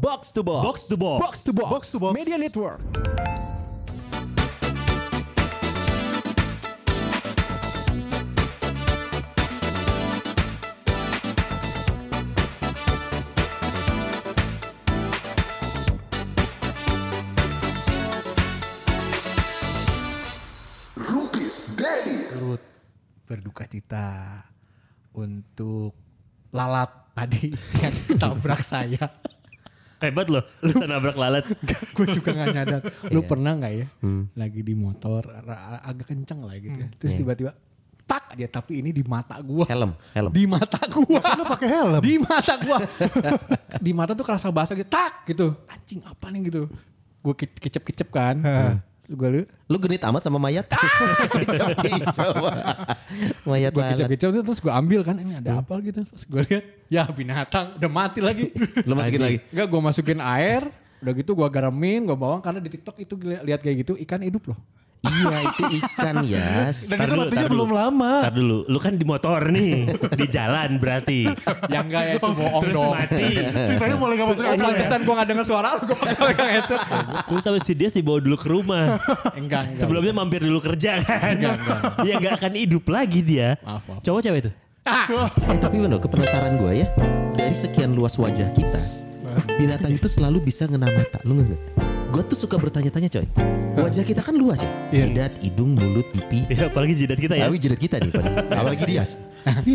Box to Box. Box to Box. Box to box. Box to box. Media Network. turut berduka cita untuk lalat tadi yang tabrak saya. Hebat loh, bisa nabrak lalat. gue juga gak nyadar. Lu pernah nggak ya Hmm. lagi di motor agak kenceng lah gitu ya. Hmm. Terus Iya. tiba-tiba tak aja tapi ini di mata gua. Helm, helm. Di mata gua. Lu pakai helm. Di mata gua. di mata tuh kerasa basah gitu. Tak gitu. Anjing apa nih gitu. Gue kecep-kecep kan. Terus gue lu Lu genit amat sama mayat. Kicau-kicau. mayat gue lalat. terus gue ambil kan ini ada apa gitu. Terus gue lihat ya binatang udah mati lagi. Lu masukin lagi? Enggak gue masukin air. Udah gitu gue garamin, gue bawang karena di TikTok itu li- lihat kayak gitu ikan hidup loh. Iya itu ikan Yas. Dan Tar itu dulu, matinya tar dulu. belum lama. Ntar dulu, lu kan di motor nih, di jalan berarti. yang enggak ya itu bohong Terus dong. mati. Ceritanya mulai gak masuk akal ya. pantesan gue gak denger suara lu, gue pakai headset. Terus sampai si Dias dibawa dulu ke rumah. Enggak, enggak. Sebelumnya mampir dulu kerja kan. Enggak, enggak. Ya gak akan hidup lagi dia. Maaf, maaf. Cowok cewek itu? Eh tapi bener kepenasaran gue ya. Dari sekian luas wajah kita. Binatang itu selalu bisa ngena mata. Lu nggak? Gue tuh suka bertanya-tanya coy. Wajah kita kan luas ya. Iya. Jidat, hidung, mulut, pipi. Ya apalagi jidat kita ya. Tahu jidat kita nih. Apalagi dia.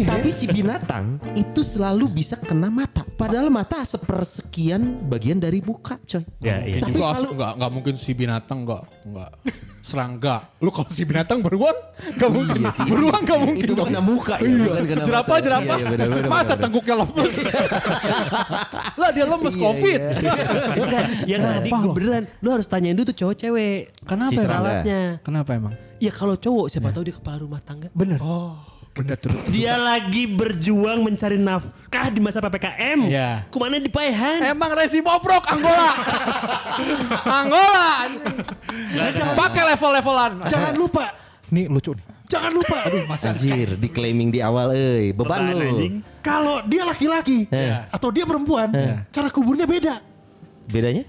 Tapi si binatang itu selalu bisa kena mata. Padahal mata sepersekian bagian dari muka coy. Ya, iya. Mungkin Tapi juga selalu- enggak, enggak mungkin si binatang enggak, enggak. Serangga. Lu kalau si binatang beruang, enggak mungkin. Iya sih. Beruang enggak mungkin. Itu dong. kena muka ya, Iya. bukan kena jerapah, jerapah. Iya, iya, benar, benar, Masa benar. tengkuknya lemes? lah dia lemes Iya, covid. Enggak, yang tadi Kenapa gue lo? Lu harus tanyain dulu tuh cowok cewek. Kenapa Si serangga. Alatnya. Kenapa emang? Ya kalau cowok siapa tahu dia kepala rumah tangga. Bener. Oh, kita terus. Dia lagi berjuang mencari nafkah di masa PPKM. Iya. Ke mana di Paehan? Emang resi bobrok Angola. Angola. Pakai level-levelan. Jangan lupa. Nih lucu nih. Jangan lupa. Anjir, di claiming di awal euy. Beban, Beban, lu. Kalau dia laki-laki Eh. atau dia perempuan, cara kuburnya beda. Bedanya?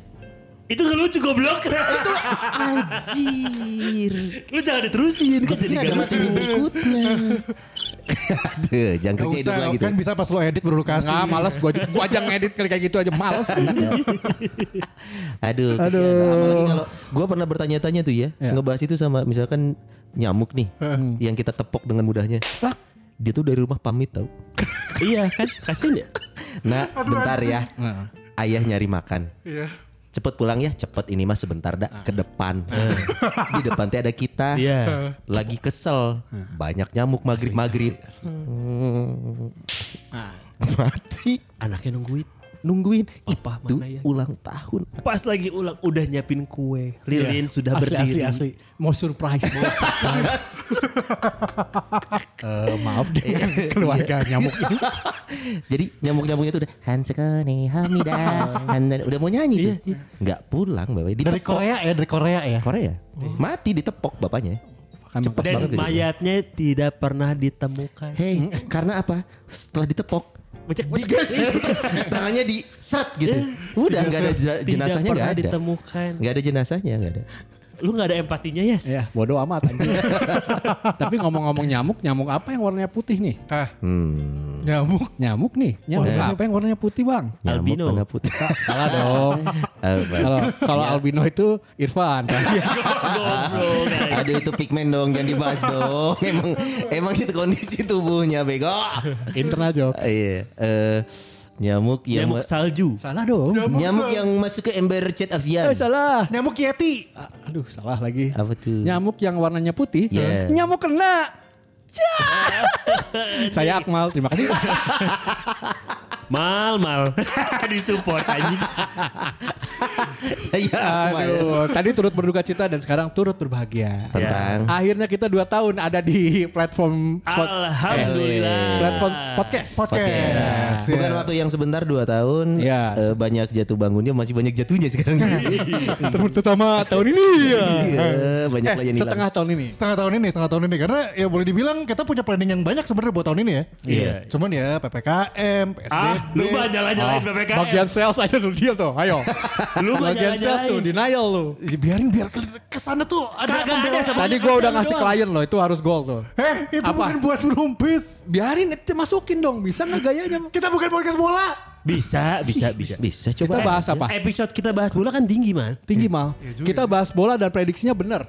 Itu gak lucu goblok. Itu Anjir. lu jangan diterusin. Kan jadi ada lucu. berikutnya. Aduh, jangan kerja hidup lagi kan bisa pas lo edit baru lu kasih. Nggak, males gua, aja- gua aja ngedit kali kayak gitu aja males. Aduh, Aduh. Apalagi kalau gue pernah bertanya-tanya tuh ya, ngebahas itu sama misalkan nyamuk nih, yang kita tepok dengan mudahnya. Dia tuh dari rumah pamit tau. Iya kan, kasian ya. Nah, bentar ya. Ayah nyari makan. Iya. Cepet pulang ya, cepet ini mah sebentar dah ke depan. Di depan teh ada kita. Iya. Lagi kesel, banyak nyamuk maghrib maghrib. Mati. Anaknya nungguin. Nungguin Apa itu mana ya? ulang tahun. Pas lagi ulang udah nyiapin kue. Lilin sudah asli, berdiri. Asli, asli. Mau surprise. Eh, maaf deh keluarga nyamuk ini. Jadi nyamuk-nyamuknya tuh udah Hansekone Hamida Handa- udah mau nyanyi tuh. Nggak pulang bapak. Dari Ditepok. Korea ya, dari Korea ya. Korea. Mati ditepok bapaknya. Cepet Dan banget gitu. mayatnya tidak pernah ditemukan. Hei, karena apa? Setelah ditepok Becek digas tangannya di set gitu. Udah nggak ada jenazahnya pernah nggak ada. ditemukan. Nggak ada jenazahnya nggak ada. Lu nggak ada empatinya ya? Ya, bodoh amat anjing. Tapi ngomong-ngomong nyamuk, nyamuk apa yang warnanya putih nih? Ah, Hmm. nyamuk. Nyamuk nih. Nyamuk apa yang warnanya putih, Bang? Nyamuk Albino. warna putih. Salah dong. Kalau kalau albino itu Irfan. Goblok. Aduh itu pigmen dong jangan dibahas dong. Emang emang itu kondisi tubuhnya bego. Internal jokes. Iya. Eh, nyamuk yang Nyamuk salju. Salah dong. nyamuk yang masuk ke ember cat avian. Eh, salah. Nyamuk Yeti. Ah, Aduh, salah lagi. Apa tuh? Nyamuk yang warnanya putih. Iya. Nyamuk kena. Ya. Saya Akmal, terima kasih. Mal mal. Disupport anjing. Saya Akmal. Aduh, tadi turut berduka cita dan sekarang turut berbahagia. Tentang Akhirnya kita dua tahun ada di platform spot- Alhamdulillah. platform podcast. Podcast. Bukan ya. waktu yang sebentar dua tahun Iya. eh, banyak jatuh bangunnya masih banyak jatuhnya sekarang. Terutama tahun ini ya. Iya, banyak Eh, hilang. setengah tahun ini. Setengah tahun ini, setengah tahun ini karena ya boleh dibilang kita punya planning yang banyak sebenarnya buat tahun ini ya. Iya. Cuman ya PPKM, PSBB. Ah, lu mah nyala-nyalain Ah, PPKM. Bagian sales aja dulu dia tuh, ayo. Lu mah bagian sales tuh, denial lu. Ya, biarin biar ke- ke sana tuh ada Kagak ada sama- Tadi gua udah ngasih klien loh, itu harus goal tuh. Eh, itu Apa? bukan buat merumpis. Biarin itu masukin dong, bisa nggak gayanya? Kita bukan podcast bola. Bisa, bisa, bisa. Bisa Kita coba. bahas apa? Episode kita bahas bola kan tinggi, Man. Tinggi mal. Kita bahas bola dan prediksinya bener.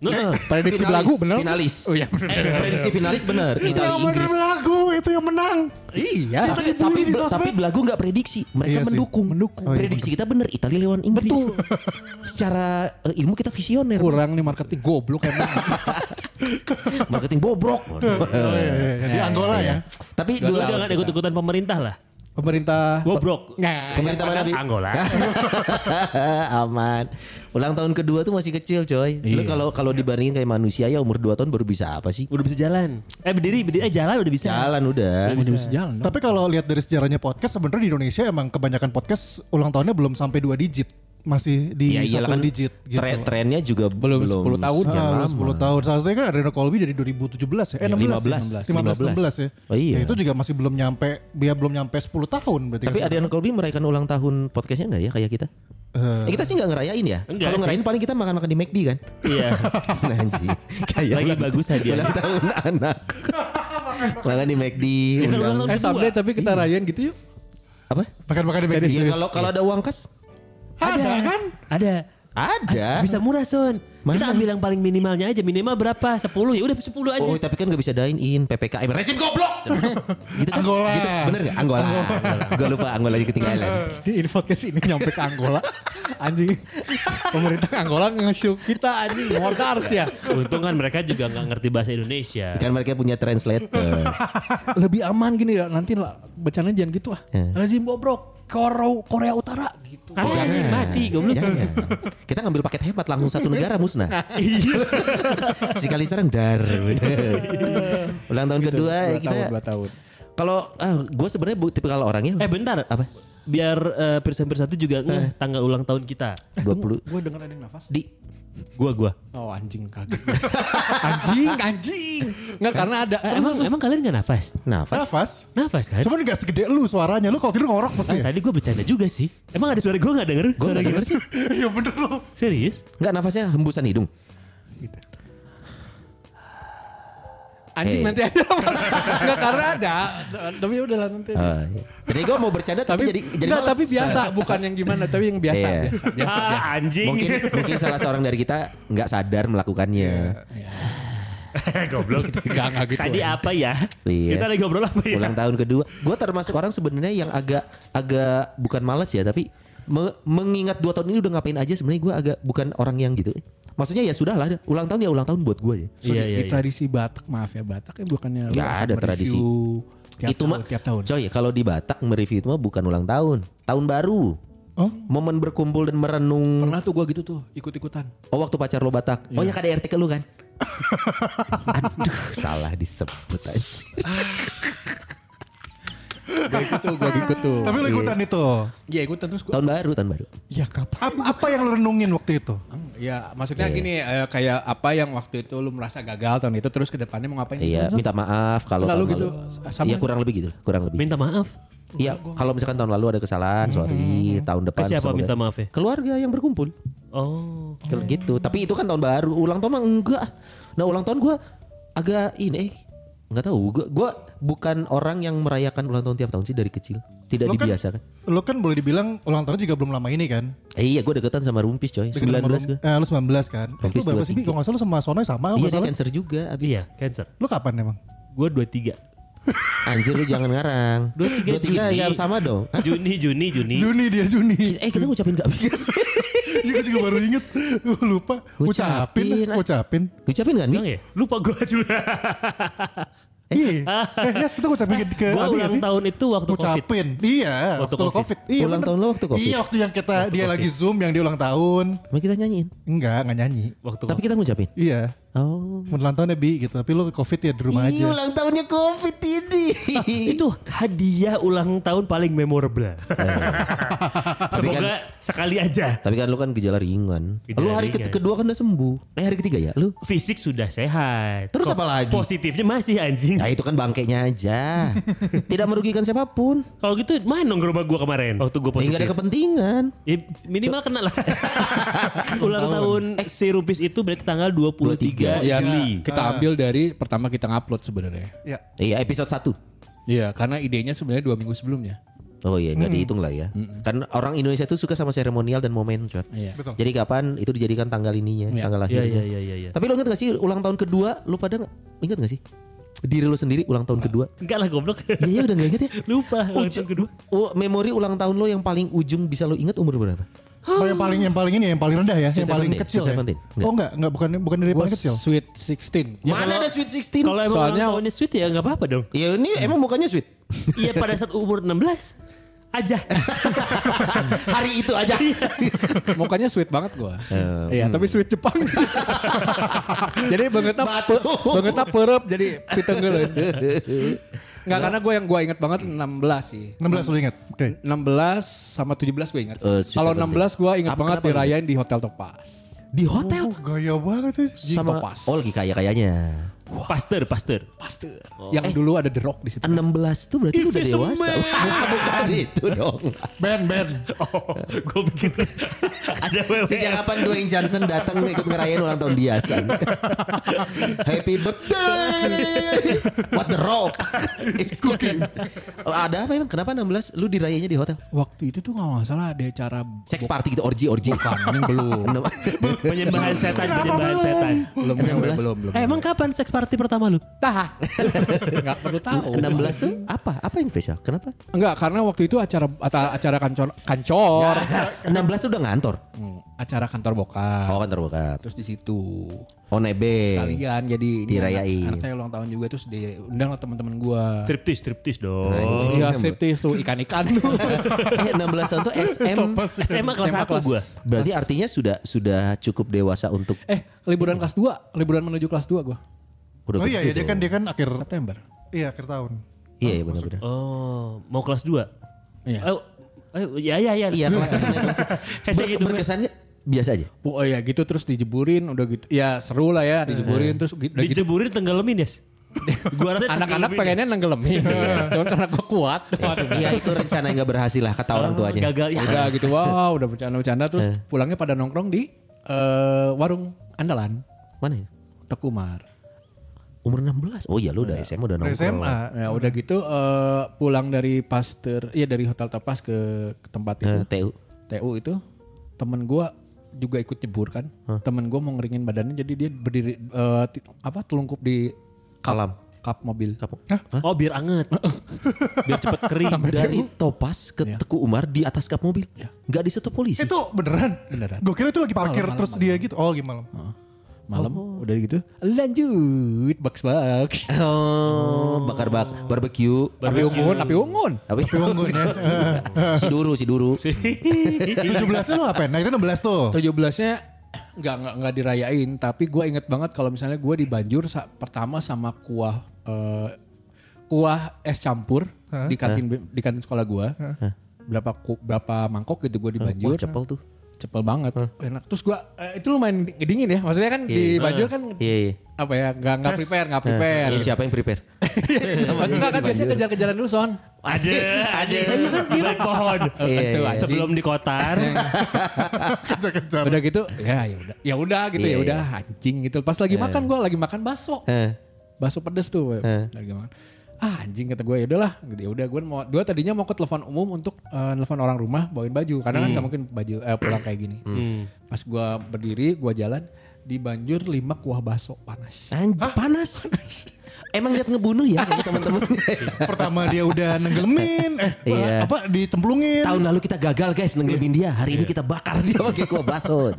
Nah, Prediksi belagu bener. Finalis. Oh iya bener. Eh, prediksi finalis benar. Italia Yang bener Inggris. lagu itu yang menang. Iya. Tapi tapi, tapi belagu nggak prediksi, mereka Iya sih. mendukung. Mendukung. Oh, iya, prediksi kita benar Italia lawan Inggris. Betul. Secara eh, ilmu kita visioner. Kurang nih marketing goblok emang. Marketing bobrok. Oh, iya. Di Angola ya. Tapi lu dua jangan ikut-ikutan pemerintah lah. Pemerintah. Bobrok. Nah, Pemerintah mana Bi? Angola. Aman. Ulang tahun kedua tuh masih kecil coy. Lu kalau kalau dibandingin kayak manusia ya umur 2 tahun baru bisa apa sih? Udah bisa jalan. Eh berdiri, berdiri eh jalan udah bisa. Jalan udah. udah bisa jalan. dong. Tapi kalau lihat dari sejarahnya podcast sebenarnya di Indonesia emang kebanyakan podcast ulang tahunnya belum sampai dua digit. Masih di Ya satu kan digit gitu. tren- trennya juga Belum belum 10 tahun yang Ah, udah 10 tahun. Salah satunya kan Adriano Colby dari 2017 ya. Eh 16 15, 15 16 ya. Oh iya. Ya, itu juga masih belum nyampe dia belum nyampe 10 tahun berarti. Tapi kan. Adrian Colby merayakan ulang tahun podcastnya nggak ya kayak kita? Eh, Eh, kita sih nggak ngerayain ya. Enggak Kalau ngerayain paling kita makan-makan di McD kan. Iya. Anjing. Kayak Lagi bagus hadiah. Ulang tahun anak. makan di McD. Ya, Eh someday kedua. tapi kita rayain gitu yuk. Apa? Makan-makan di McD. Iya kalau kalau ada uang kas Ada kan? Ada. ada. Bisa murah, Son. Kita ambil yang paling minimalnya aja. Minimal berapa? 10 ya udah 10 aja. Oh tapi kan gak bisa dine in PPKM Resim goblok gitu kan? Angola. gitu, Bener gak? Angola, Gue lupa Angola ketinggalan Ini podcast ini nyampe ke Angola. Anjing. Pemerintah Angola nge-show kita anjing. Mortars ya. Untung kan mereka juga nggak ngerti bahasa Indonesia. Kan mereka punya translator Lebih aman gini ya. Nanti lah becananya jangan gitu ah. Eh. Rezim bobrok. Korea, Korea Utara gitu. Ah, anjing, mati goblok. Jangan Kita ngambil paket hemat langsung satu negara musnah Iya. Sekali serang dar. Ulang tahun kedua Dua kita tahun, dua tahun. Kalau ah, gue sebenarnya bu- tipe kalau orangnya Eh bentar. Apa? Biar eh, Pirsan Pirsatu juga ngeh tanggal ulang tahun kita. 20 Gue denger ada yang nafas. di Gua gua. Oh anjing kaget. anjing, anjing. Enggak karena ada. Eh, emang emang kalian nggak nafas? nafas. Nafas. Nafas kan? Cuman gak segede lu suaranya. Lu kalau tidur ngorok pasti ya? tadi gue bercanda juga sih. Emang ada suara gue gak denger? Gue Suara nggak denger gitu? sih. Iya bener lu. Serius? Nggak nafasnya hembusan hidung. Anjing Eh. nanti aja. Enggak karena ada. Tapi udah lah nanti. Iya. Jadi gue mau bercanda tapi, tapi jadi jadi enggak, tapi biasa bukan yang gimana tapi yang biasa Iya. biasa, biasa, ah, biasa. anjing. Mungkin mungkin salah seorang dari kita nggak sadar melakukannya. Goblok. Enggak enggak gitu. Tadi apa ya? Iya. Kita lagi ngobrol apa ya? Ulang tahun kedua. Gue termasuk orang sebenarnya yang agak agak bukan malas ya, tapi me- mengingat dua tahun ini udah ngapain aja sebenarnya gue agak bukan orang yang gitu. Maksudnya ya sudah lah, ulang tahun ya ulang tahun buat gue ya. So, Iya, di, iya, di iya. tradisi Batak maaf ya Batak ya bukannya Nggak akan ada tradisi. Tiap itu mah tiap tahun. Coy, kalau di Batak mereview itu mah bukan ulang tahun, tahun baru. Oh? Momen berkumpul dan merenung. Pernah tuh gua gitu tuh ikut-ikutan. Oh waktu pacar lo Batak. Oh Iya. ya KDRT ke lu kan? Aduh, salah disebut aja. Gua ikut tuh, gua ikut tuh. Tapi lu ikutan itu. Iya ikutan terus gua. Tahun baru, tahun baru. Ya kapan? Apa, apa yang lu renungin waktu itu? Ya maksudnya gini eh, kayak apa yang waktu itu lu merasa gagal tahun itu terus ke depannya mau ngapain? Iya, gitu. minta maaf kalau tahun gitu. lalu. Sama- Iya, kurang lebih gitu, kurang lebih. Minta maaf. Iya, kalau misalkan tahun lalu ada kesalahan, sorry, tahun depan Ke siapa semoga- minta maaf ya? Keluarga yang berkumpul. Oh. Kalau gitu. Tapi itu kan tahun baru, ulang tahun mah enggak. Nah, ulang tahun gua agak ini eh nggak tahu. Gua, gua bukan orang yang merayakan ulang tahun tiap tahun sih dari kecil. Tidak Lo kan- dibiasakan. Lu kan boleh dibilang ulang tahun juga belum lama ini kan? Eh, iya, gue deketan sama Rumpis coy. 19 Dengan gue. Eh, lu 19 kan? Rompis lu berapa sih? Bi? 23. Kalau nggak salah sama Sonoy sama Iya, dia cancer juga. Abi. Iya, cancer. Lu kapan emang? Gue 23. Anjir lu jangan ngarang. 23 23 ya Juni. sama dong. Hah? Juni, Juni, Juni. Juni dia Juni. Eh, kita ngucapin gak bigas. Iya gue juga baru inget. Gue lupa. Ucapin, Ucapin. Ucapin. Ngucapin kan, ya? Lupa gue juga. Iya. Eh, yes, kita ngucapin ke, ke Gua ulang sih? tahun itu waktu covid. Ngucapin. Iya, Waktu waktu, Covid. Covid. Iya, Ulang bener. tahun lo waktu Covid? Iya, waktu yang kita dia lagi Zoom yang dia ulang tahun. Mau kita nyanyiin. Enggak, enggak nyanyi. Waktu Tapi kita ngucapin. Iya. Oh. Ulang tahunnya Bi gitu, tapi lu Covid ya di rumah aja. ulang tahunnya Covid ini. itu hadiah ulang tahun paling memorable. Semoga sekali aja. Tapi kan lu kan gejala ringan. Gejala lu hari ke- ringan. kedua kan udah sembuh. Eh hari ketiga ya lu? Fisik sudah sehat. Terus Kok apa lagi? Positifnya masih anjing. Ya itu kan bangkainya aja. Tidak merugikan siapa pun. Kalau gitu main dong ke rumah gua kemarin. Waktu gua Ya, positif. nggak ada kepentingan. Ya, minimal kena lah. ulang tahun si Rupis itu berarti tanggal 23 Ya, Juli. kita ambil dari pertama kita ngupload sebenarnya. Ya. Iya episode 1. Iya, karena idenya sebenarnya dua minggu sebelumnya. Oh iya nggak dihitung lah ya. Kan orang Indonesia tuh suka sama seremonial dan momen, Cot. Iya. Betul. Jadi kapan itu dijadikan tanggal ininya, Iya. tanggal Iya lahirnya. iya iya iya. iya. Tapi lo inget gak sih ulang tahun kedua lu pada inget gak sih? Diri lu sendiri ulang tahun kedua. Enggak lah goblok. Iya iya udah gak inget ya? Lupa ulang Uju- tahun kedua. Oh, memori ulang tahun lo yang paling ujung bisa lo inget umur berapa? Oh, yang paling yang paling ini yang paling rendah ya, Sweet yang paling Seventeen, kecil Sweet ya. Enggak. Oh enggak, enggak bukan bukan dari paling kecil. Sweet 16. Ya, Mana kalau- ada Sweet 16? Kalau emang Soalnya- tahunnya sweet ya nggak apa-apa dong. Ya ini emang mukanya sweet. Iya pada saat umur 16 aja. Hari itu aja. Mukanya sweet banget gua. Eh, Iya, tapi sweet Jepang. jadi bangetna pe- bangetna perep jadi pitenggeuleuh. Enggak karena gue yang gue inget banget 16 sih. 16 lu ingat. Oke. 16 sama 17 gue inget. Eh, Sweet Kalau Seventeen. 16 gue inget Apa- banget dirayain di Hotel Topaz. Di hotel Oh, gaya banget ya. sama Topaz. oh lagi kaya kayanya. Pasteur, pasteur. Pasteur. Yang dulu ada The Rock di situ. 16 tuh berarti lu udah dewasa. Bukan, itu dong. Ben, Ben. Oh, gue pikir ada WWE. Sejak kapan Dwayne Johnson datang ikut ngerayain ulang tahun dia San? Happy birthday. What the rock? It's cooking. Oh, ada apa emang? Kenapa 16 lu dirayainnya di hotel? Waktu itu tuh kalau nggak salah ada acara Sex party gitu orgy orgy. Bukan, belum. penyembahan setan, penyembahan setan. belum, belum, 16. belum. Eh, emang kapan seks party pertama lu? Tah. Enggak perlu tahu. 16 tuh apa? Apa yang spesial? Kenapa? Enggak, karena waktu itu acara acara, acara kancor kancor. 16 tuh udah ngantor. Hmm, acara kantor bokap. Oh kantor bokap. Terus di situ Oh nebe. sekalian jadi ini Dirayain. Anak, anak saya ulang tahun juga terus diundang lah teman-teman gua. Striptis, striptis dong. Iya, striptis tuh ikan-ikan tuh. Eh 16 tahun tuh SM. SMA kelas SMA 1 kelas- gua. Berarti artinya sudah sudah cukup dewasa untuk eh, liburan kelas 2, liburan menuju kelas 2 gua. Udah Oh iya, gede ya, dia kan dia kan akhir September. iya akhir tahun. Iya iya benar-benar. Oh, mau kelas 2? Iya. Oh, oh, ya ya ya. Iya kelas satu dua. Ber- gitu. berkesannya biasa aja. Oh iya gitu terus dijeburin udah gitu. Ya seru lah ya dijeburin terus gitu. udah gitu. Dijeburin tenggelamin ya. Gua rasa Anak-anak pengennya nenggelemin. Cuman karena gua kuat. Iya itu rencana yang gak berhasil lah kata orang tuanya. Gagal ya. Udah gitu wow udah bercanda-bercanda terus pulangnya pada nongkrong di eh, warung andalan Mana ya? Tekumar. Umur 16. Oh iya lu udah SMA udah Dari nongkrong. SMA. Ya udah gitu eh, pulang dari Pasteur, iya dari Hotel Tapas ke, ke tempat itu Eh, TU. TU itu temen gua juga ikut nyebur kan. Temen gua mau ngeringin badannya jadi dia berdiri eh, ti- apa telungkup di kap, Kolam. kap mobil. Kamu. Oh, biar anget. biar cepet kering. Dari Topas ke Teku Umar di atas kap mobil. Gak disetop polisi. Itu beneran? Beneran. Gue kira itu lagi parkir Malam, terus malam, dia gitu. Oh gimana? Malam udah gitu lanjut box box. Oh, bakar bak barbecue. Api ungun, api ungun. Tapi Unggun ya. si duru, si duru. 17 lu ngapain? Nah itu 16 tuh. 17-nya nggak nggak nggak dirayain, tapi gue inget banget kalau misalnya gue di Banjur sa- pertama sama kuah eh, kuah es campur di kantin di kantin sekolah gue. Berapa ku- berapa mangkok gitu gue di Banjur. cepel tuh. Cepel banget, enak. Terus gue itu lumayan dingin ya, maksudnya kan di Banjur kan Iya iya. apa ya nggak nggak prepare nggak prepare. Iya, siapa yang prepare? Maksudnya kan biasanya kejar-kejaran dulu son. Ada. Di balik pohon. Iya, Itu iya. anjing. Sebelum dikotar. Kejar-kejar. Udah gitu, ya ya udah, ya udah gitu Iya, ya udah anjing gitu. Pas lagi makan gue lagi makan bakso. Eh, bakso pedes tuh Eh. lagi makan ah anjing kata gue ya udahlah. Ya udah gue mau gue tadinya mau ke telepon umum untuk eh, nelfon orang rumah bawain baju karena kan nggak mungkin baju eh, pulang kayak gini. Pas gue berdiri gue jalan di banjur lima kuah bakso panas. Anj- panas. Emang lihat ngebunuh ya teman-teman. Pertama dia udah nenggelemin, eh Iya. apa dicemplungin. Tahun lalu kita gagal guys nenggemin dia. Hari ini kita bakar dia pakai kuah bakso.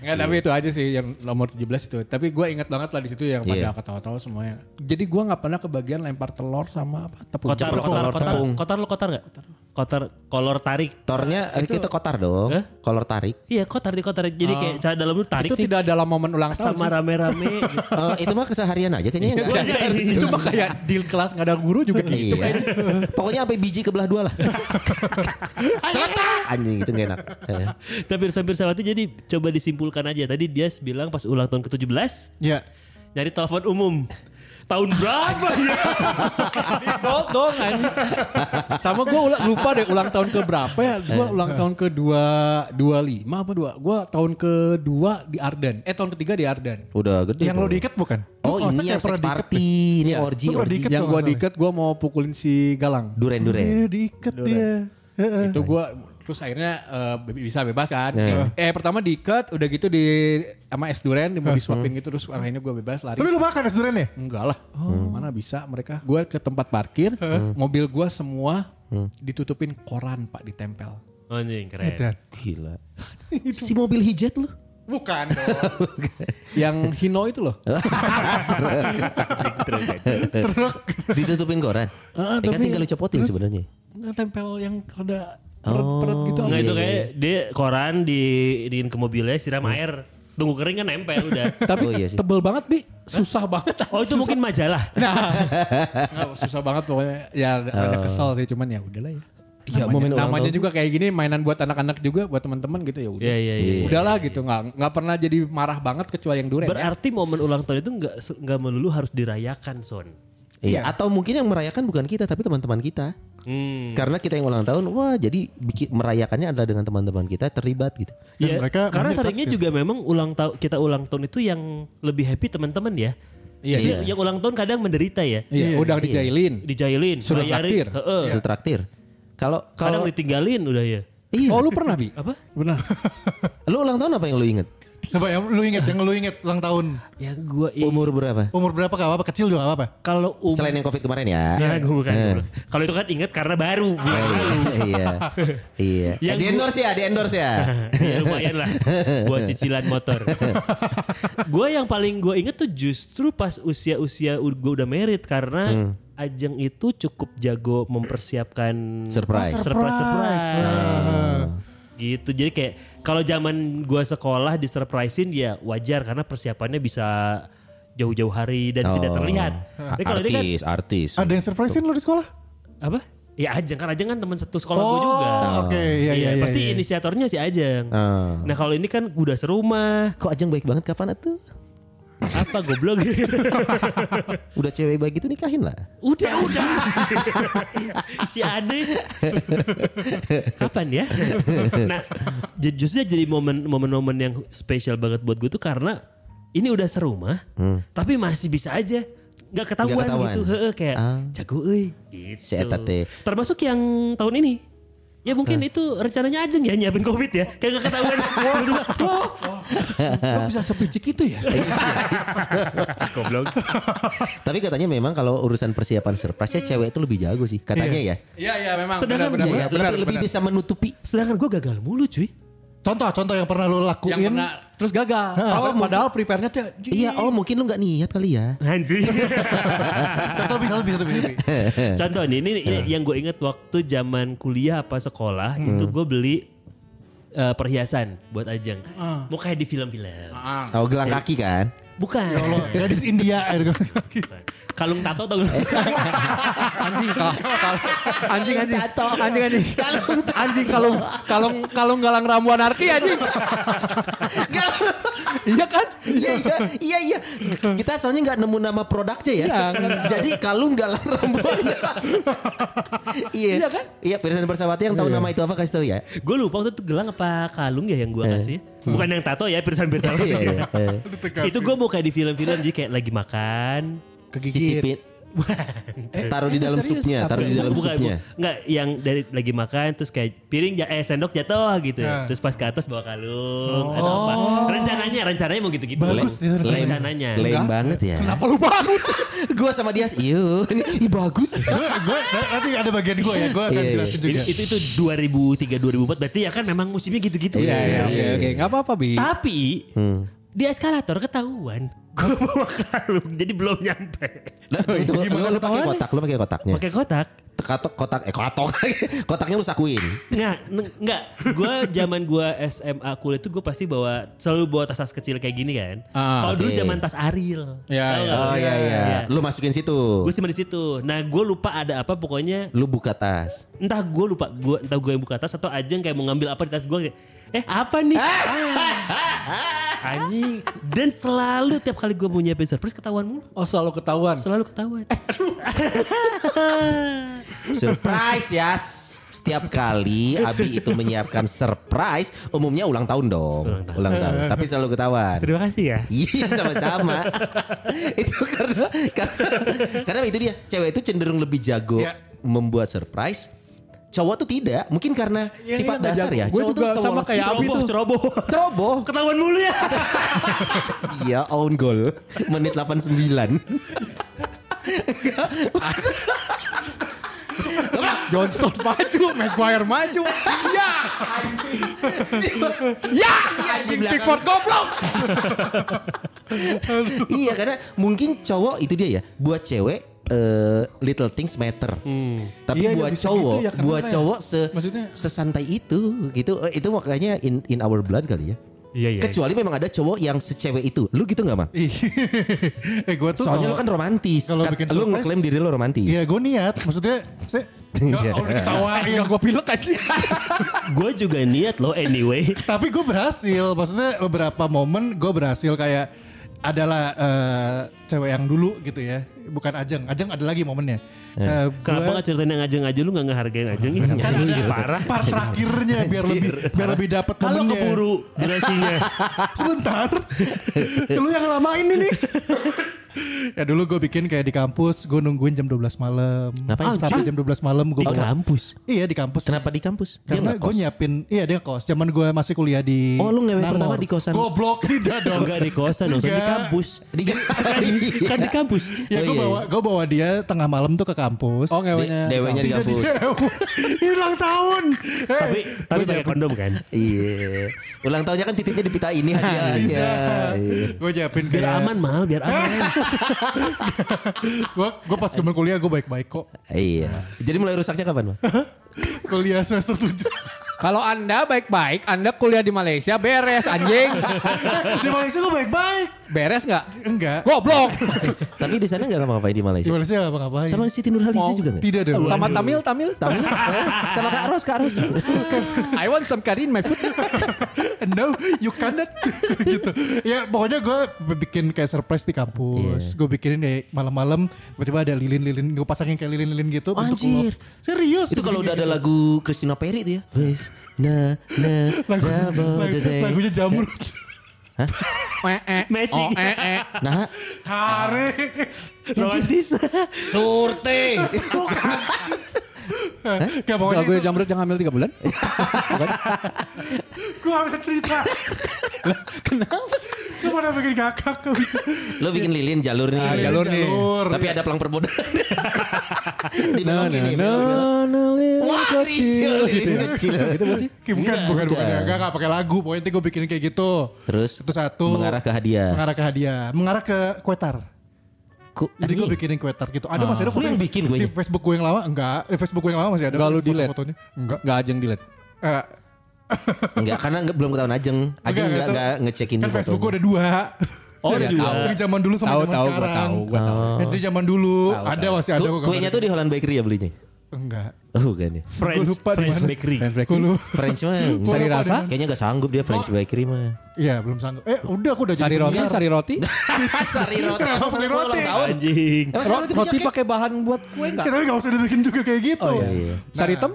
Enggak, tapi itu aja sih yang nomor 17 itu. Tapi gue ingat banget lah di situ yang pada Iya. ketawa-tawa semuanya. Jadi gue nggak pernah kebagian lempar telur sama apa tepung. Kotar, kotar, kotar, tepung. kotar lo kotar nggak? Kotar, kolor tarik. Tornya eh, kita kotar dong. Kolor tarik. Iya kotar di kotar. Jadi kayak cara dalam lu tarik itu nih tidak dalam momen ulang tahun sama rame-rame. gitu. Eh, itu mah keseharian aja kayaknya. Itu mah kayak di kelas nggak ada guru juga gitu. Iya. Pokoknya sampai biji kebelah dua lah. Seletak anjing itu gak enak. Eh. Tapi Pirsa Pirsawati jadi coba disimpulkan aja. Tadi dia bilang pas ulang tahun ke-17 Ya. nyari telepon umum. Tahun berapa ya? Dong anjing. Sama gue lupa deh ulang tahun ke berapa ya. Gue ulang tahun ke dua, dua lima apa dua. Gue tahun kedua di Arden. Eh tahun ketiga di Arden. Udah gede. Yang lo diikat bukan? Oh ini yang pernah sex party. Ini orgi. diikat yang gue diikat gue mau pukulin si Galang. Duren duren. Iya, diikat dia. Heeh. itu gue terus akhirnya eh, be- bisa bebas kan. Iya. Eh pertama diikat udah gitu di sama es duren mau disuapin gitu terus akhirnya gue bebas lari. Tapi lu makan es durian ya? Enggak lah, mana bisa mereka. Gue ke tempat parkir, mobil gue semua ditutupin koran pak ditempel. Anjing keren. Edan. Gila. si mobil hijet lu. Bukan dong. Yang Hino itu loh. Ditutupin koran. Ah, Eh, kan tapi- tinggal dicopotin sebenarnya. Nggak tempel yang rada Oh. peret-peret gitu. Nggak itu kayak dia koran di diin ke mobilnya siram air. Tunggu kering kan nempel udah. Tapi Oh, iya sih. tebel banget bi, susah banget. Oh itu mungkin majalah. Nggak, susah banget pokoknya. Ya ada kesel sih cuman ya udahlah ya. Iya, namanya, momen ulang namanya juga kayak gini mainan buat anak-anak juga buat teman-teman gitu ya udah. Iya iya iya. Udahlah gitu nggak nggak pernah jadi marah banget kecuali yang duren. ya. Berarti momen ulang tahun itu nggak nggak melulu harus dirayakan son. Iya. Atau mungkin yang merayakan bukan kita tapi teman-teman kita. Hmm. Karena kita yang ulang tahun, wah jadi bikin merayakannya adalah dengan teman-teman kita terlibat gitu. Dan Ya, mereka karena seringnya juga memang ulang tahun kita ulang tahun itu yang lebih happy teman-teman ya. Iya, iya. Yang ulang tahun kadang menderita ya. Iya, udah dijailin. Dijailin, Sudah traktir. Heeh. Itu traktir. Kalau Kadang ditinggalin udah ya. iya, Oh lu pernah bi? Apa? Benar. lu ulang tahun apa yang lu inget? Coba yang lu inget, yang lu inget ulang tahun. Ya gua i- Umur berapa? Umur berapa gak apa-apa, kecil juga gak apa-apa. kalau um, Selain yang covid kemarin ya. Nah, gua bukan. Eh. Kalau itu kan inget karena baru. Oh, iya, iya, iya. Yang di gua- endorse ya, di endorse ya. ya lumayan lah buat cicilan motor. gue yang paling gue inget tuh justru pas usia-usia gue udah merit karena Hmm. Ajeng itu cukup jago mempersiapkan Surprise. surprise, surprise. Gitu. Jadi kayak kalau zaman gue sekolah di surprisein ya wajar karena persiapannya bisa jauh-jauh hari dan tidak Oh. terlihat. Tapi kalau ini kan artis, artis. Ada yang surprisein lu di sekolah? apa? Ya Ajeng kan Ajeng kan teman satu sekolah gue Oh, juga. oke. Iya, iya, iya, pasti iya. inisiatornya si Ajeng. Ah. Nah kalau ini kan udah serumah, Kok Ajeng baik banget kapan tuh? Apa goblok? Udah cewek baik gitu nikahin lah. udah udah. si Ade. Kapan ya? nah ju- justru jadi momen momen-momen yang spesial banget buat gue tuh karena ini udah serumah, tapi masih bisa aja nggak ketahuan, Nggak ketahuan. gitu. Heeh, kayak Ah. jago euy gitu. Si. Termasuk yang tahun ini. Ya mungkin itu rencananya aja ya nyiapin covid ya. Kayak gak ketahuan. oh, Kok bisa sepicik itu ya? goblok. Tapi katanya memang kalau urusan persiapan surprise ya cewek itu lebih jago sih. Katanya ya. Iya iya memang. Sedangkan benar, Iya, benar, ya, benar, lebih, lebih benar. bisa menutupi. Sedangkan gue gagal mulu cuy. Contoh, contoh yang pernah lu Yang lakuin. pernah terus gagal. Oh, padahal prepare-nya tuh Iya, oh mungkin lu nggak niat kali ya. Anjing. Contoh bisa lebih, lebih, lebih. Contoh nih, ini, ini yang gue inget waktu zaman kuliah apa sekolah itu gue beli eh, perhiasan buat Ajeng. Mau kayak di film-film. Oh gelang kaki kan? Bukan. Gadis India. air Kalung tato tau gak? anjing kal- kal- anjing anjing anjing anjing anjing kalung kalung kalung galang ramuan arki anjing iya kan Iya iya iya iya. Kita soalnya nggak nemu nama produknya ya. Iya, Jadi kalung galang rambuan. iya. Iya kan? Iya, Pirsan Bersawati yang tahu nama itu apa kasih tahu ya. gue lupa waktu itu gelang apa kalung ya yang gue kasih. Bukan yang tato ya, pirsan-pirsan. Iya iya. eh. itu gue mau kayak di film-film jadi kayak lagi makan. Sisipin. Eh, taruh di dalam serius? supnya, taruh di dalam Bukan, supnya. bu- Enggak, yang dari lagi makan terus kayak piring eh sendok jatuh gitu. Nah. Terus pas ke atas bawa kalung atau apa. Rencananya rencananya mau gitu-gitu. Bagus ya rencananya. rencananya. Lame banget ya. kenapa lu bagus Gue sama dia, iya, ini ih, bagus. gue nanti ada bagian gue ya, gue akan Iya, iya. jelasin juga. itu itu 2003 2004 berarti ya kan memang musimnya gitu-gitu. Iya, iya, ya. oke, oke. Nggak apa-apa, Bi. Tapi di eskalator ketahuan. Gue bawa kalung jadi belum nyampe. Nah, itu, lu, Gimana lu pakai kotak, lu pakai kotaknya. Pakai kotak. Kotak, kotak, eh kotak, kotaknya lu sakuin. Nggak, nggak. Gue zaman gue SMA kuliah tuh gue pasti bawa selalu bawa tas-tas kecil kayak gini kan. Ah, Kalau dulu oke. zaman tas Ariel. Iya, iya. nggak? Oh iya iya, lu masukin situ. Gue simpan di situ. Nah gue lupa ada apa pokoknya Lu buka tas. entah gue lupa gue entah gue yang buka tas atau Ajeng kayak mau ngambil apa di tas gue eh apa nih anjing dan selalu tiap kali gue mau nyiapin surprise ketahuan mulu Oh, selalu ketahuan. selalu ketahuan Surprise ya. Setiap kali Abi itu menyiapkan surprise, umumnya ulang tahun dong. Ulang tahun. Tapi selalu ketahuan. terima kasih ya Iya sama-sama. itu karena, karena karena itu dia cewek itu cenderung lebih jago Ya. membuat surprise. Cowok tuh tidak, mungkin karena Ya, sifat iya, dasar ya. Cowok juga tuh sama kayak. Abi ceroboh tuh. ceroboh Ceroboh. ketahuan mulu ya Iya own goal menit 89. Johnston maju, Maguire maju. Ya, anjing. Ya, anjing. Pickford goblok. iya karena mungkin cowok itu dia ya buat cewek eh, little things matter. Tapi Iya, iya, buat bisa cowok, gitu ya, buat ya? cowok se Maksudnya? sesantai itu gitu. Eh, Itu makanya in in our blood kali ya. iya iya Kecuali memang ada cowok yang secewek itu. Lu gitu nggak, Mang? eh gue tuh Soalnya lu kalau- kan romantis. kalau bikin lu surprise- ngeklaim diri lu romantis. Iya gue niat, maksudnya saya Iya. Gak udah ketawain. Enggak gua pilek anjing. gue juga niat loh anyway Tapi gue berhasil, maksudnya beberapa momen gue berhasil kayak adalah eh, cewek yang dulu gitu ya, bukan Ajeng. Ajeng ada lagi momennya. Eh, kenapa gua- nggak ceritain yang ajeng aja? Lu nggak ngehargain ajeng Ih, anjing, parah. Part terakhirnya biar lebih biar lebih dapat kalau keburu durasinya. Sebentar. Lu yang lamain ini. ya dulu gue bikin kayak di kampus, gue nungguin jam 12 malam. Ngapain? Sampai jam 12 malam gue di kampus Iya di kampus. Kenapa di kampus? Dia Karena gue nyiapin, iya dia kos. Zaman gue masih kuliah di Oh, lu ngewe pertama di kosan. Goblok tidak dong. enggak di kosan dong di kampus Di kan, kan di kampus Ya Oh, gue iya, bawa gue bawa dia tengah malam tuh ke kampus. Oh, ngewenya. Dewenya di kampus. Ini ulang tahun. Tapi tapi pakai kondom kan Iya. Ulang tahunnya kan titiknya di pita ini hadiahnya. Iya. gue nyiapin biar aman mal biar aman gue gue pas zaman kuliah gue baik-baik kok. Iya. Jadi mulai rusaknya kapan, Bang? Kuliah semester 7. Kalau Anda baik-baik, Anda kuliah di Malaysia beres anjing. di Malaysia gue baik-baik. Beres nggak? Enggak. Goblok. Tapi di sana nggak ngapa-ngapain di Di Malaysia. Malaysia gak apa-ngapain. Sama Siti Nurhaliza Mau- juga nggak? Tidak dong. Sama Tamil, Tamil, Tahu? Sama Kak Ros, Kak Ros. I want some curry in my food. no, you cannot. gitu. Ya pokoknya gue bikin kayak surprise di kampus. Gue bikinin kayak malam-malam tiba-tiba ada lilin-lilin. Gue pasangin kayak lilin-lilin gitu. Anjir. Serius. Itu kalau udah ada lagu Christina Perry itu ya. Wes, na, na, Lagu- double the day. lagunya jamrut. Eh, eh. Magic. Oh, eh, eh. Nah, Hari. romantis surte. Gak pokoknya Lagu Jamrut yang hamil 3 bulan? gue gak bisa cerita. Kenapa sih? Gue pada bikin kakak. Lo bikin lilin jalur nih. Ah, jalur nih. Jalur. Tapi ada pelang perbodoan. Di No, belakang no, lilin Wah, kecil. kecil, Gitu ya. kecil. Gitu bukan sih? Bukan, bukan. Gak, gak pakai lagu. Pokoknya nanti gue bikinin kayak gitu. Terus Itu satu. mengarah ke hadiah. Mengarah ke hadiah. Mengarah ke kuetar. Kok Jadi gue bikinin kuetar gitu. Ada masih ada Lu yang bikin Di kuenya? Facebook gue yang lama enggak. Di Facebook gue yang lama masih ada. Enggak lu foto- delete? Fotonya. Enggak. Enggak ajeng delete. Eh, Enggak, karena enggak, belum ketahuan Ajeng. Ajeng enggak itu- enggak ngecekin Kan di Facebook gue ada dua. oh Iya, ada dua tahu. Yang zaman dulu sama Tahu zaman tahu gua sekarang. tahu, gua tahu. Itu zaman dulu. Tahu, ada tahu. masih ada. Ku- gua Kuenya tuh di Holland Bakery ya belinya? Enggak. Oh bukan ya. French Gua lupa French bakery break. Gue lu. French mah Sari enggak. rasa? Kayaknya gak sanggup dia French Bakery mah. Iya belum sanggup. Eh udah aku udah Sari jadi roti, sari roti. Sari roti. Kenapa sari roti? anjing roti pakai bahan buat kue enggak? Ya, tapi gak usah dibikin juga kayak gitu. Oh iya. Sari hitam?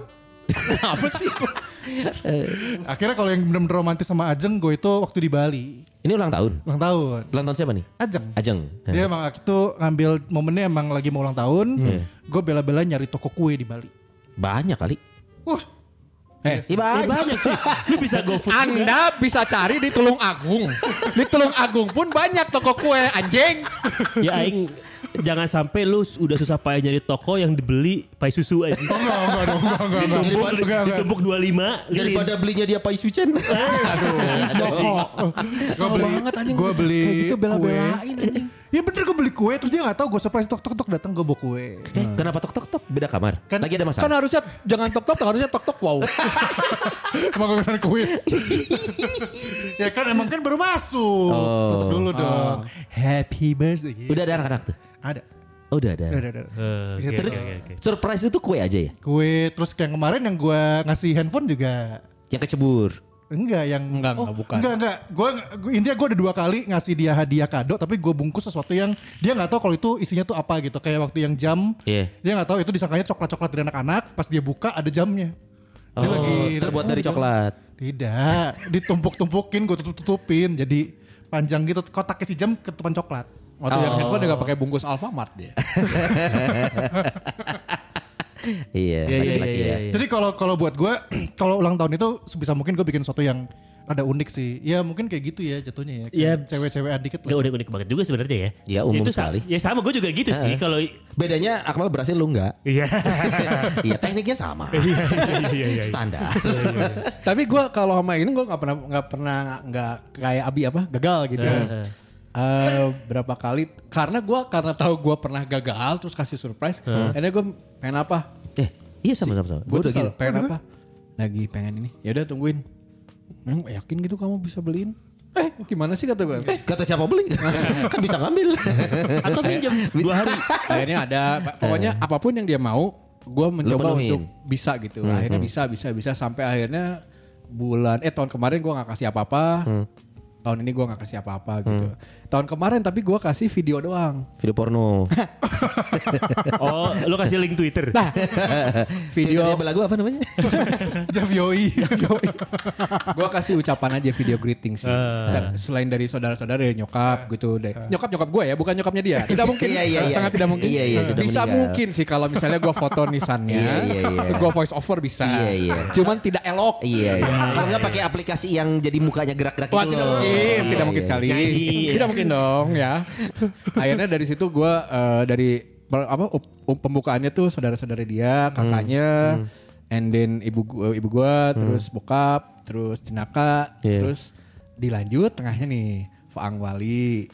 Apa sih? Akhirnya kalau yang bener-bener romantis sama Ajeng, gue itu waktu di Bali. Ini ulang tahun. Ulang tahun. Ulang tahun siapa nih? Ajeng. Ajeng. Dia emang itu ngambil momennya emang lagi mau ulang tahun. Hmm. Gue bela-bela nyari toko kue di Bali. Banyak kali. Wah, Eh, Iya Ya, banyak. banyak sih lu bisa go food juga Anda bisa cari di Tulung Agung. Di Tulung Agung pun banyak toko kue anjing. ya aing jangan sampai lu udah susah payah nyari toko yang dibeli pai susu aja. Enggak, enggak dong, enggak, enggak, enggak. Ditumpuk, Enggak, enggak. ditumpuk 25 Daripada belinya dia Pai Sucen. Gue beli, banget, anjing. gue beli Kayak gitu bela-belain, anjing. Iya bener gue beli kue terus dia gak tahu gue surprise tok tok tok datang gue bawa kue. Eh, kenapa tok tok tok beda kamar? Kan- Lagi ada Kan masalah. harusnya jangan tok tok, harusnya tok tok wow. Emang gue kan kuis. ya kan emang kan baru masuk. Oh. Tutup dulu dong. Happy birthday. gitu. Udah ada anak-anak tuh. Ada. Oh, udah ada. Udah, udah, udah. Eh, oke, Terus oke, oke. surprise itu kue aja ya? Kue terus yang kemarin yang gue ngasih handphone juga Yang kecebur. Enggak yang Enggak, enggak, bukan. Enggak enggak. Gua gua- intinya gue udah dua kali ngasih dia hadiah kado tapi gue bungkus sesuatu yang dia nggak tahu kalau itu isinya tuh apa gitu. Kayak waktu yang jam Iya. dia nggak tahu itu disangkanya coklat-coklat dari anak-anak, pas dia buka ada jamnya. Dia Oh, terbuat dari jam. coklat. Tidak, ditumpuk-tumpukin gue tutup-tutupin jadi panjang gitu kotaknya si jam ketupan coklat. Waktu yang handphone juga pakai bungkus Alfamart dia. Iya, Iya, iya, iya, ya. iya. Jadi kalau kalau buat gue kalau ulang tahun itu sebisa mungkin gue bikin sesuatu yang ada unik sih. Ya mungkin kayak gitu ya jatuhnya ya. Kayak Ya, cewek-cewek dikit Gak lah. unik-unik banget juga sebenarnya ya. Ya, umum Itu sekali. Ya sama gue juga gitu sih kalau Bedanya Akmal berhasil lu enggak. Iya. Iya, tekniknya sama. Iya, iya, iya. Standar. Tapi gue kalau sama ini gue nggak pernah nggak pernah nggak kayak Abi apa gagal gitu. Heeh. Eh, berapa kali karena gue karena tahu gue pernah gagal terus kasih surprise. Akhirnya gue pengen apa? Eh, iya sama-sama. sama. Gue Gue udah gitu. pengen apa? Lagi pengen ini. Ya udah tungguin. Emang yakin gitu kamu bisa beliin? Eh gimana sih kata gue? Eh, kata siapa beli? kan bisa ngambil. Atau pinjam dua hari. akhirnya ada pokoknya apa pun yang dia mau gue mencoba untuk bisa gitu akhirnya bisa bisa bisa sampai akhirnya bulan eh tahun kemarin gue nggak kasih apa-apa tahun ini gue nggak kasih apa-apa gitu tahun kemarin tapi gue kasih video doang Video porno. Oh, lu kasih link Twitter. nah Video belagu apa namanya? Javioi. gue kasih ucapan aja video greeting sih Dan selain dari saudara-saudara dari nyokap gitu deh nyokap nyokap gue ya bukan nyokapnya dia tidak mungkin Iya, iya, iya. sangat tidak mungkin Iya, iya, sudah bisa meninggal. mungkin sih kalau misalnya gue foto nisannya Iya, iya, iya. gue voice over bisa Iya, iya. cuman tidak elok iya, iya. Kalau nggak pakai aplikasi yang jadi mukanya gerak-gerak gitu tidak loh. Mungkin, Iya, tidak mungkin iya. sekali. Nyanyi. Tidak mungkin dong ya. Akhirnya dari situ gue eh, dari apa pembukaannya tuh saudara-saudara dia, kakaknya, and then ibu gua, ibu gua, terus bokap, terus Cinaka, Iya. terus dilanjut tengahnya nih Faang Wali,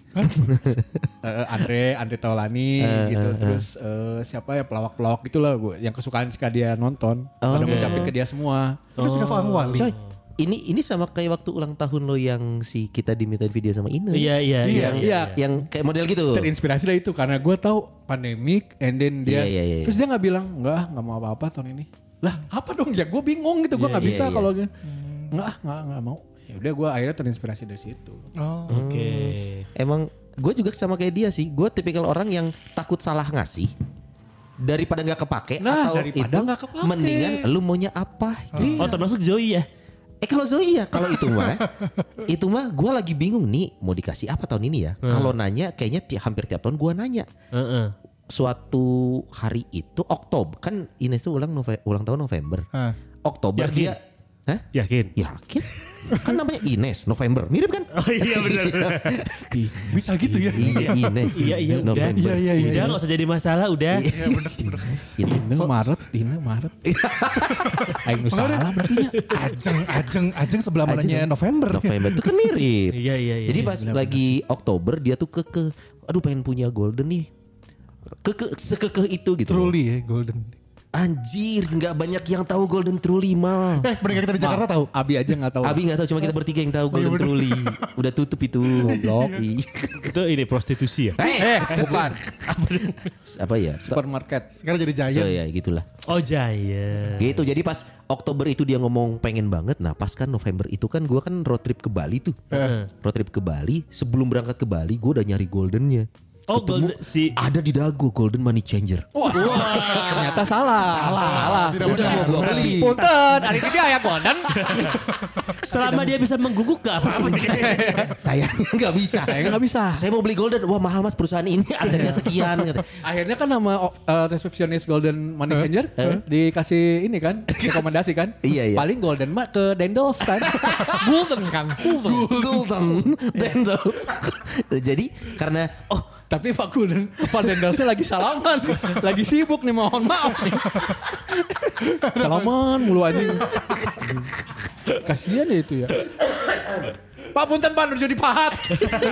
eh, Andre, Andre Taulani gitu, terus eh, siapa ya pelawak-pelawak gitulah gue yang kesukaan suka dia nonton, pada ngucapin ke dia semua. Lu sudah Faang Wali. Coy, ini ini sama kayak waktu ulang tahun lo yang si kita diminta video sama Ine. Iya, iya, iya. Iya, iya. Yang kayak model gitu. terinspirasi dari itu karena gue tahu pandemik and then dia Iya, iya, iya. terus dia nggak bilang nggak nggak mau apa-apa tahun ini lah apa dong ya gue bingung gitu gue nggak Iya, bisa iya. kalau gini nggak ah, nggak nggak mau ya udah gue akhirnya terinspirasi dari situ Oh. Oke. Emang gue juga sama kayak dia sih. Gue tipikal orang yang takut salah ngasih daripada nggak kepake Nah, atau daripada itu nggak kepake. mendingan lu maunya apa gitu. Oh, termasuk Zoe ya? Eh kalau Zoe ya, kalau itu mah, itu mah gue lagi bingung nih mau dikasih apa tahun ini ya. Kalau nanya, kayaknya ti- hampir tiap tahun gue nanya. Heeh. Suatu hari itu Oktober, kan Ines tuh ulang Nove- ulang tahun November. Ah. Oktober Yakin? dia, Hah? Yakin? Yakin? kan namanya Ines November, mirip kan? Oh iya benar. Bisa gitu ya. Iya, Ines. Iya, iya, udah. November. Iya, iya, iya. Udah nggak usah jadi masalah, udah. Iya, bener, ini Maret ini Maret Aing nu salah berarti ya Ajeng, ajeng, ajeng sebelah mananya November. November itu kan mirip. Iya, iya, iya. Jadi pas lagi Oktober dia tuh keke, aduh pengen punya golden nih. Keke, sekekeh itu gitu. Truly ya Golden. Anjir, nggak banyak yang tahu Golden Truly mal. Eh, pendengar kita di Jakarta tahu. Abi aja nggak tahu Abi nggak tahu, cuma kita bertiga yang tahu Golden Truly. Udah tutup itu. Goblok. Ih. Itu ini prostitusi ya? eh bukan Apa ya? supermarket Sekarang jadi So Giant. ya gitulah. Oh Jaya. Gitu. Jadi pas Oktober itu dia ngomong pengen banget. Nah pas kan November itu kan gua kan road trip ke Bali tuh. Road trip ke Bali. Sebelum berangkat ke Bali gue udah nyari goldennya. Oh, Ketemu, golden- si- ada di dagu golden money changer. wah ternyata salah. Salah. Salah. Udah mau gua beli. punten. Hari ini dia ya golden Selama dia bisa mengguguk gak apa-apa sih. Sayangnya nggak bisa. saya nggak bisa Saya mau beli golden. Wah mahal mas perusahaan ini asetnya sekian. Kata. Akhirnya kan nama uh, resepsionis Golden Money Changer dikasih ini kan rekomendasi kan. Iya, iya. Paling Golden mah ke Dendels kan. Golden kan. Golden. Golden Dendels. Jadi karena oh Tapi Pak Gulden, Pak Dendelsnya lagi salaman. lagi sibuk nih, mohon maaf nih. salaman mulu anjing. Kasihan ya itu ya. Pak Punten Pak Nur jadi pahat.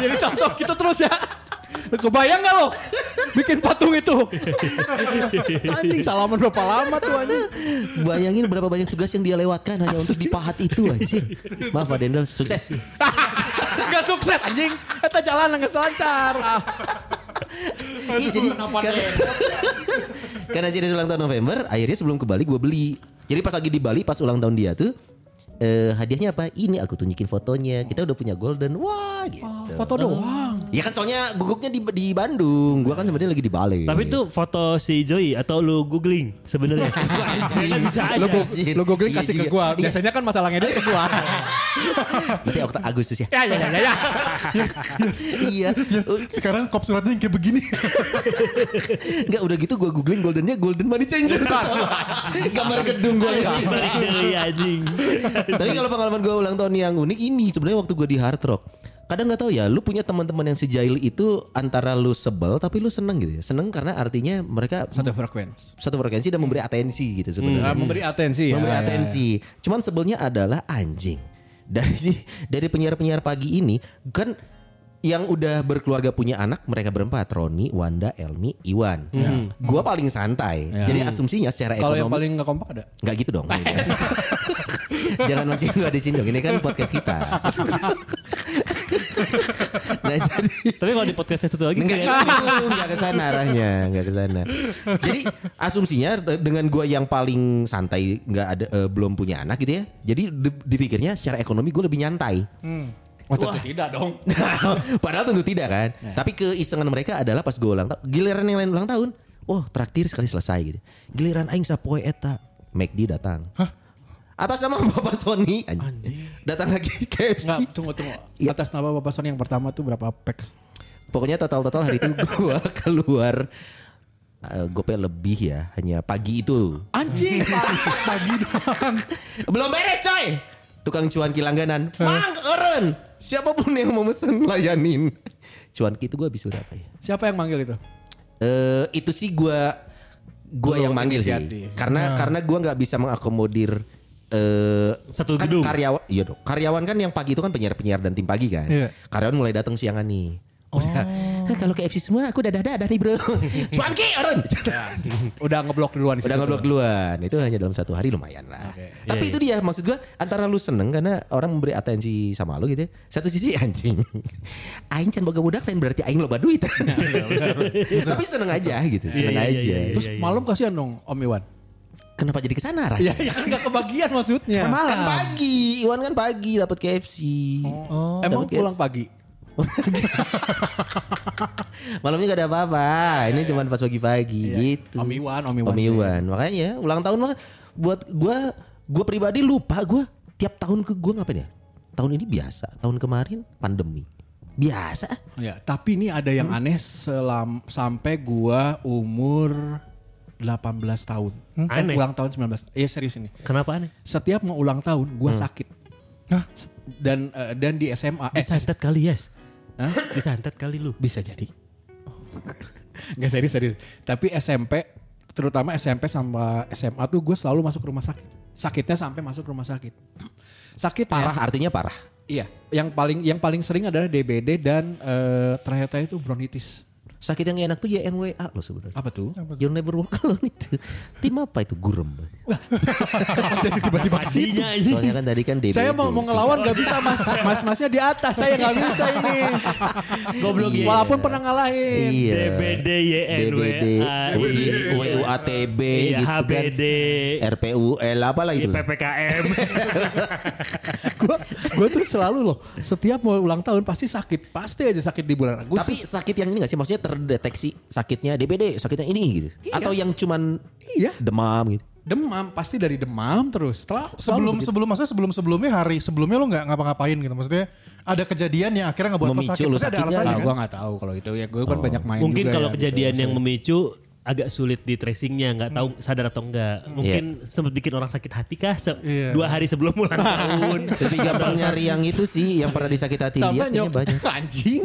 jadi contoh kita terus ya. Kebayang gak lo? Bikin patung itu. anjing salaman berapa lama tuh anjing. Bayangin berapa banyak tugas yang dia lewatkan hanya untuk dipahat itu anjing. Maaf Pak Dendel, sukses. Gak sukses anjing. Eta jalan nggak selancar. Iya jadi karena, karena jadi ulang tahun November, akhirnya sebelum ke Bali gue beli. Jadi pas lagi di Bali pas ulang tahun dia tuh eh hadiahnya apa? Ini aku tunjukin fotonya. Kita udah punya golden. Wah, gitu. Foto doang. Ya kan soalnya guguknya di di Bandung. Gua kan sebenarnya lagi di Bali. Tapi itu foto si Joey atau lu googling sebenarnya? Karena bisa aja. Lo googling Iya kasih ke juga. gua. Iya. Biasanya kan masalahnya dia ke gua. Berarti Okta Agustus ya. ya ya ya ya. iya. Yes, sekarang kop suratnya yang kayak begini. Enggak udah gitu gua googling goldennya golden money changer. Gambar gedung gua. Balik dari anjing. Tapi kalau pengalaman gue ulang tahun yang unik ini sebenarnya waktu gue di Hard Rock. Kadang nggak tahu ya, lu punya teman-teman yang sejail itu antara lu sebel tapi lu seneng gitu ya. Seneng karena artinya mereka Satu frekuensi. satu frekuensi dan memberi atensi gitu sebenarnya. Ah, memberi atensi ya. memberi ya, ya. atensi. Cuman sebelnya adalah anjing. Dari dari penyiar-penyiar pagi ini kan yang udah berkeluarga punya anak mereka berempat Roni, Wanda, Elmi, Iwan. Gua paling santai. Jadi asumsinya secara Kalau yang ekonomi paling nggak kompak ada? Nggak gitu dong. Jangan mancing gua di sini dong. Ini kan podcast kita. nah jadi Tapi kalau di podcastnya satu lagi Enggak, enggak ke sana arahnya, enggak ke sana. Jadi asumsinya de- dengan gua yang paling santai, enggak ada eh, belum punya anak gitu ya. Jadi di- dipikirnya secara ekonomi gue lebih nyantai. Oh tentu tidak dong. Padahal tentu tidak kan. Tapi keisengan mereka adalah pas gue ulang tahun, giliran yang lain ulang tahun, wah traktir sekali selesai gitu. Giliran aing sapoe eta, McD datang. Atas nama Bapak Sony, datang lagi KFC. Enggak, tunggu tunggu. Iya. Atas nama Bapak Sony yang pertama tuh berapa packs? Pokoknya total-total hari itu gua keluar uh, gopay lebih ya, hanya pagi itu. Anjing, pagi doang. Belum beres coy. Tukang cuanki langganan. Mang, eren. Siapa pun yang mau mesen layanin. Cuanki itu gua habis berapa ya? Siapa yang manggil itu? Eh itu sih gua gua Lu yang manggil inisiatif. sih. Karena karena gua nggak bisa mengakomodir eh Satu kan gedung. karyawan iya dong. Karyawan kan yang pagi itu kan penyiar-penyiar dan tim pagi kan. Iya. Karyawan mulai datang siangan nih. Udah, "Hah, kalau ke FC semua aku dadah dadah nih bro. Cuanki eren. Udah ngeblok duluan Udah tuh. duluan. Itu hanya dalam satu hari lumayan lah. Tapi Iya, itu dia maksud gua antara lu seneng karena orang memberi atensi sama lu gitu ya. Satu sisi anjing. aing can boga budak lain berarti aing loba duit. Tapi seneng aja gitu, seneng iya, iya, aja. iya, iya. Terus malam kasihan dong Om Iwan. Kenapa jadi ke sana Ray? Ya, ya kan gak kebagian maksudnya. Kan pagi, Iwan kan pagi dapat KFC. Emang Dapet pulang pagi? Malamnya gak ada apa-apa. Ini cuma pas pagi-pagi gitu. Om Iwan, Om Iwan. Om Iwan. Makanya ulang tahun mah buat gua gua pribadi lupa gua tiap tahun ke gua ngapain ya? Tahun ini biasa, tahun kemarin pandemi. Biasa. Ya, tapi ini ada yang aneh selam, sampai gua umur 18 tahun. Eh, Aneh? ulang tahun 19. Iya serius ini. Kenapa aneh? Setiap mau ulang tahun gua sakit. Hah? Dan eh, dan di SMA eh kali yes. Disantet kali lu. bisa jadi. Gak serius serius. Tapi SMP terutama SMP sama SMA tuh gue selalu masuk rumah sakit. Sakitnya sampai masuk rumah sakit. Sakit Parah artinya parah. Iya, yang paling yang paling sering adalah DBD dan eh, terakhir itu bronkitis. Sakit yang enak tuh ya NWA loh sebenarnya. Apa tuh? You'll never walk alone itu. Tim apa itu gurem? Jadi tiba-tiba ke situ. Pastinya. Soalnya kan tadi kan DBD. Saya mau mau ngelawan gak bisa mas, mas masnya di atas, saya nggak bisa ini. Goblok ya. Walaupun pernah ngalahin. Iya. DBD, YNWA, DBD, UATB Iya, gitu kan. HBD, RPUL apalah itu. PPKM. Gue gue tuh selalu loh, setiap mau ulang tahun pasti sakit, pasti aja sakit di bulan Agustus. Tapi sakit yang ini gak sih? Maksudnya terdeteksi sakitnya DBD, sakitnya ini gitu. Iya. Atau yang cuman iya, demam gitu. demam pasti dari demam terus. Setelah Sebelum sebelum maksudnya sebelum sebelumnya hari sebelumnya lo nggak ngapa-ngapain gitu. Maksudnya ada kejadian yang akhirnya nggak buat lo Memicu sakit. lo Pasti ada sakitnya. alasannya Ah, kan? gue nggak tahu kalau itu ya gue kan banyak main Mungkin juga kalau ya, kejadian gitu. yang memicu agak sulit di tracingnya, nggak tahu sadar atau enggak. Mungkin sempat bikin orang sakit hati kah se- Iya. dua hari sebelum ulang tahun. Lebih gampang nyari yang itu sih yang pernah disakit hati dia Sampai kayaknya nyok banyak. anjing.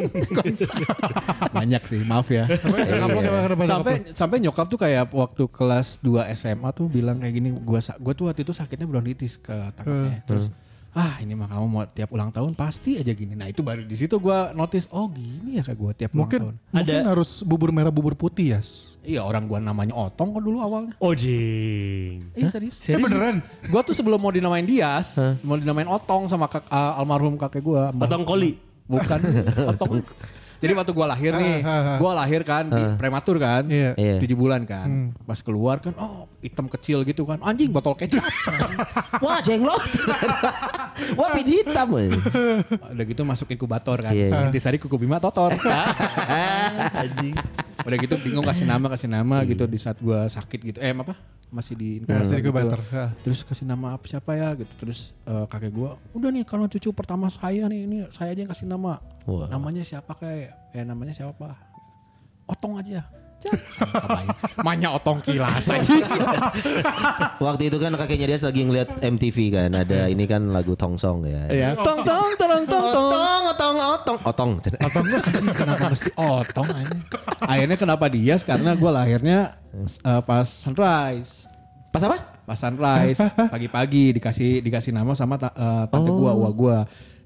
banyak sih, maaf ya. Kenapa, kenapa, kenapa, sampai sampai nyokap tuh kayak waktu kelas 2 SMA tuh bilang kayak gini gua sa- gua tuh waktu itu sakitnya bronkitis ke tangannya terus ah ini mah kamu mau tiap ulang tahun pasti aja gini nah itu baru di situ gua notice oh gini ya kayak gua tiap ulang Mungkin tahun mungkin Ada- harus bubur merah bubur putih ya. iya orang gua namanya Otong kok dulu awalnya Oh jing. iya serius Eh beneran? gua tuh sebelum mau dinamain Dias mau dinamain Otong sama kak, ah, almarhum kakek gua Mbah- Potong koli. bukan Otong jadi waktu gua lahir nih gua lahir kan di prematur kan Iya. Iya. tujuh bulan kan pas keluar kan oh hitam kecil gitu kan anjing botol kecap Wah jenglot. Wah pidi hitam. udah gitu masuk inkubator kan Iya, iya. intisari kuku bima totor Anjing. Udah gitu bingung kasih nama kasih nama gitu di saat gua sakit gitu eh apa masih di inkubator, Masih di gitu. inkubator, ya. terus kasih nama apa siapa ya gitu terus eh, kakek gua udah nih kalau cucu pertama saya nih ini saya aja yang kasih nama Wah. namanya siapa kayak eh namanya siapa otong aja Manya otong kilas aja. Waktu itu kan kakeknya dia lagi ngeliat MTV kan ada ini kan lagu Tong Song ya. ya. Tong tong tong tong tong. Otong, otong, otong, otong. Kenapa mesti otong aja? Akhirnya kenapa Dias? Karena gue lahirnya eh, pas sunrise. Pas apa? Pas sunrise pagi-pagi dikasih dikasih nama sama ta- eh, tante gua, uwa gua.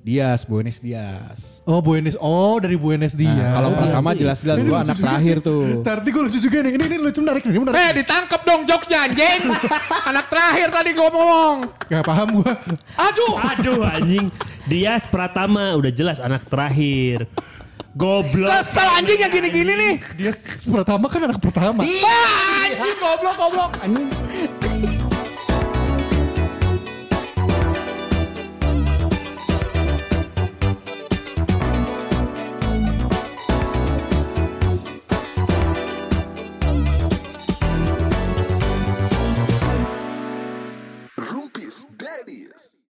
Dias, Buenos Dias. Oh Buenos, oh dari Buenos Nah, dia. kalau pertama jelas-jelas Ini gua lucu anak terakhir sih. tuh. Tadi gue lucu juga nih. Ini ini lucu menarik nih, menarik. Eh ditangkep dong jokesnya anjing. anak terakhir tadi gua ngomong. Gak paham gue. Aduh. Aduh anjing. Dias Pratama udah jelas anak terakhir. Goblok. Kesel anjing yang gini-gini nih. Dia pertama kan anak pertama. Wah, anjing goblok goblok. Anjing.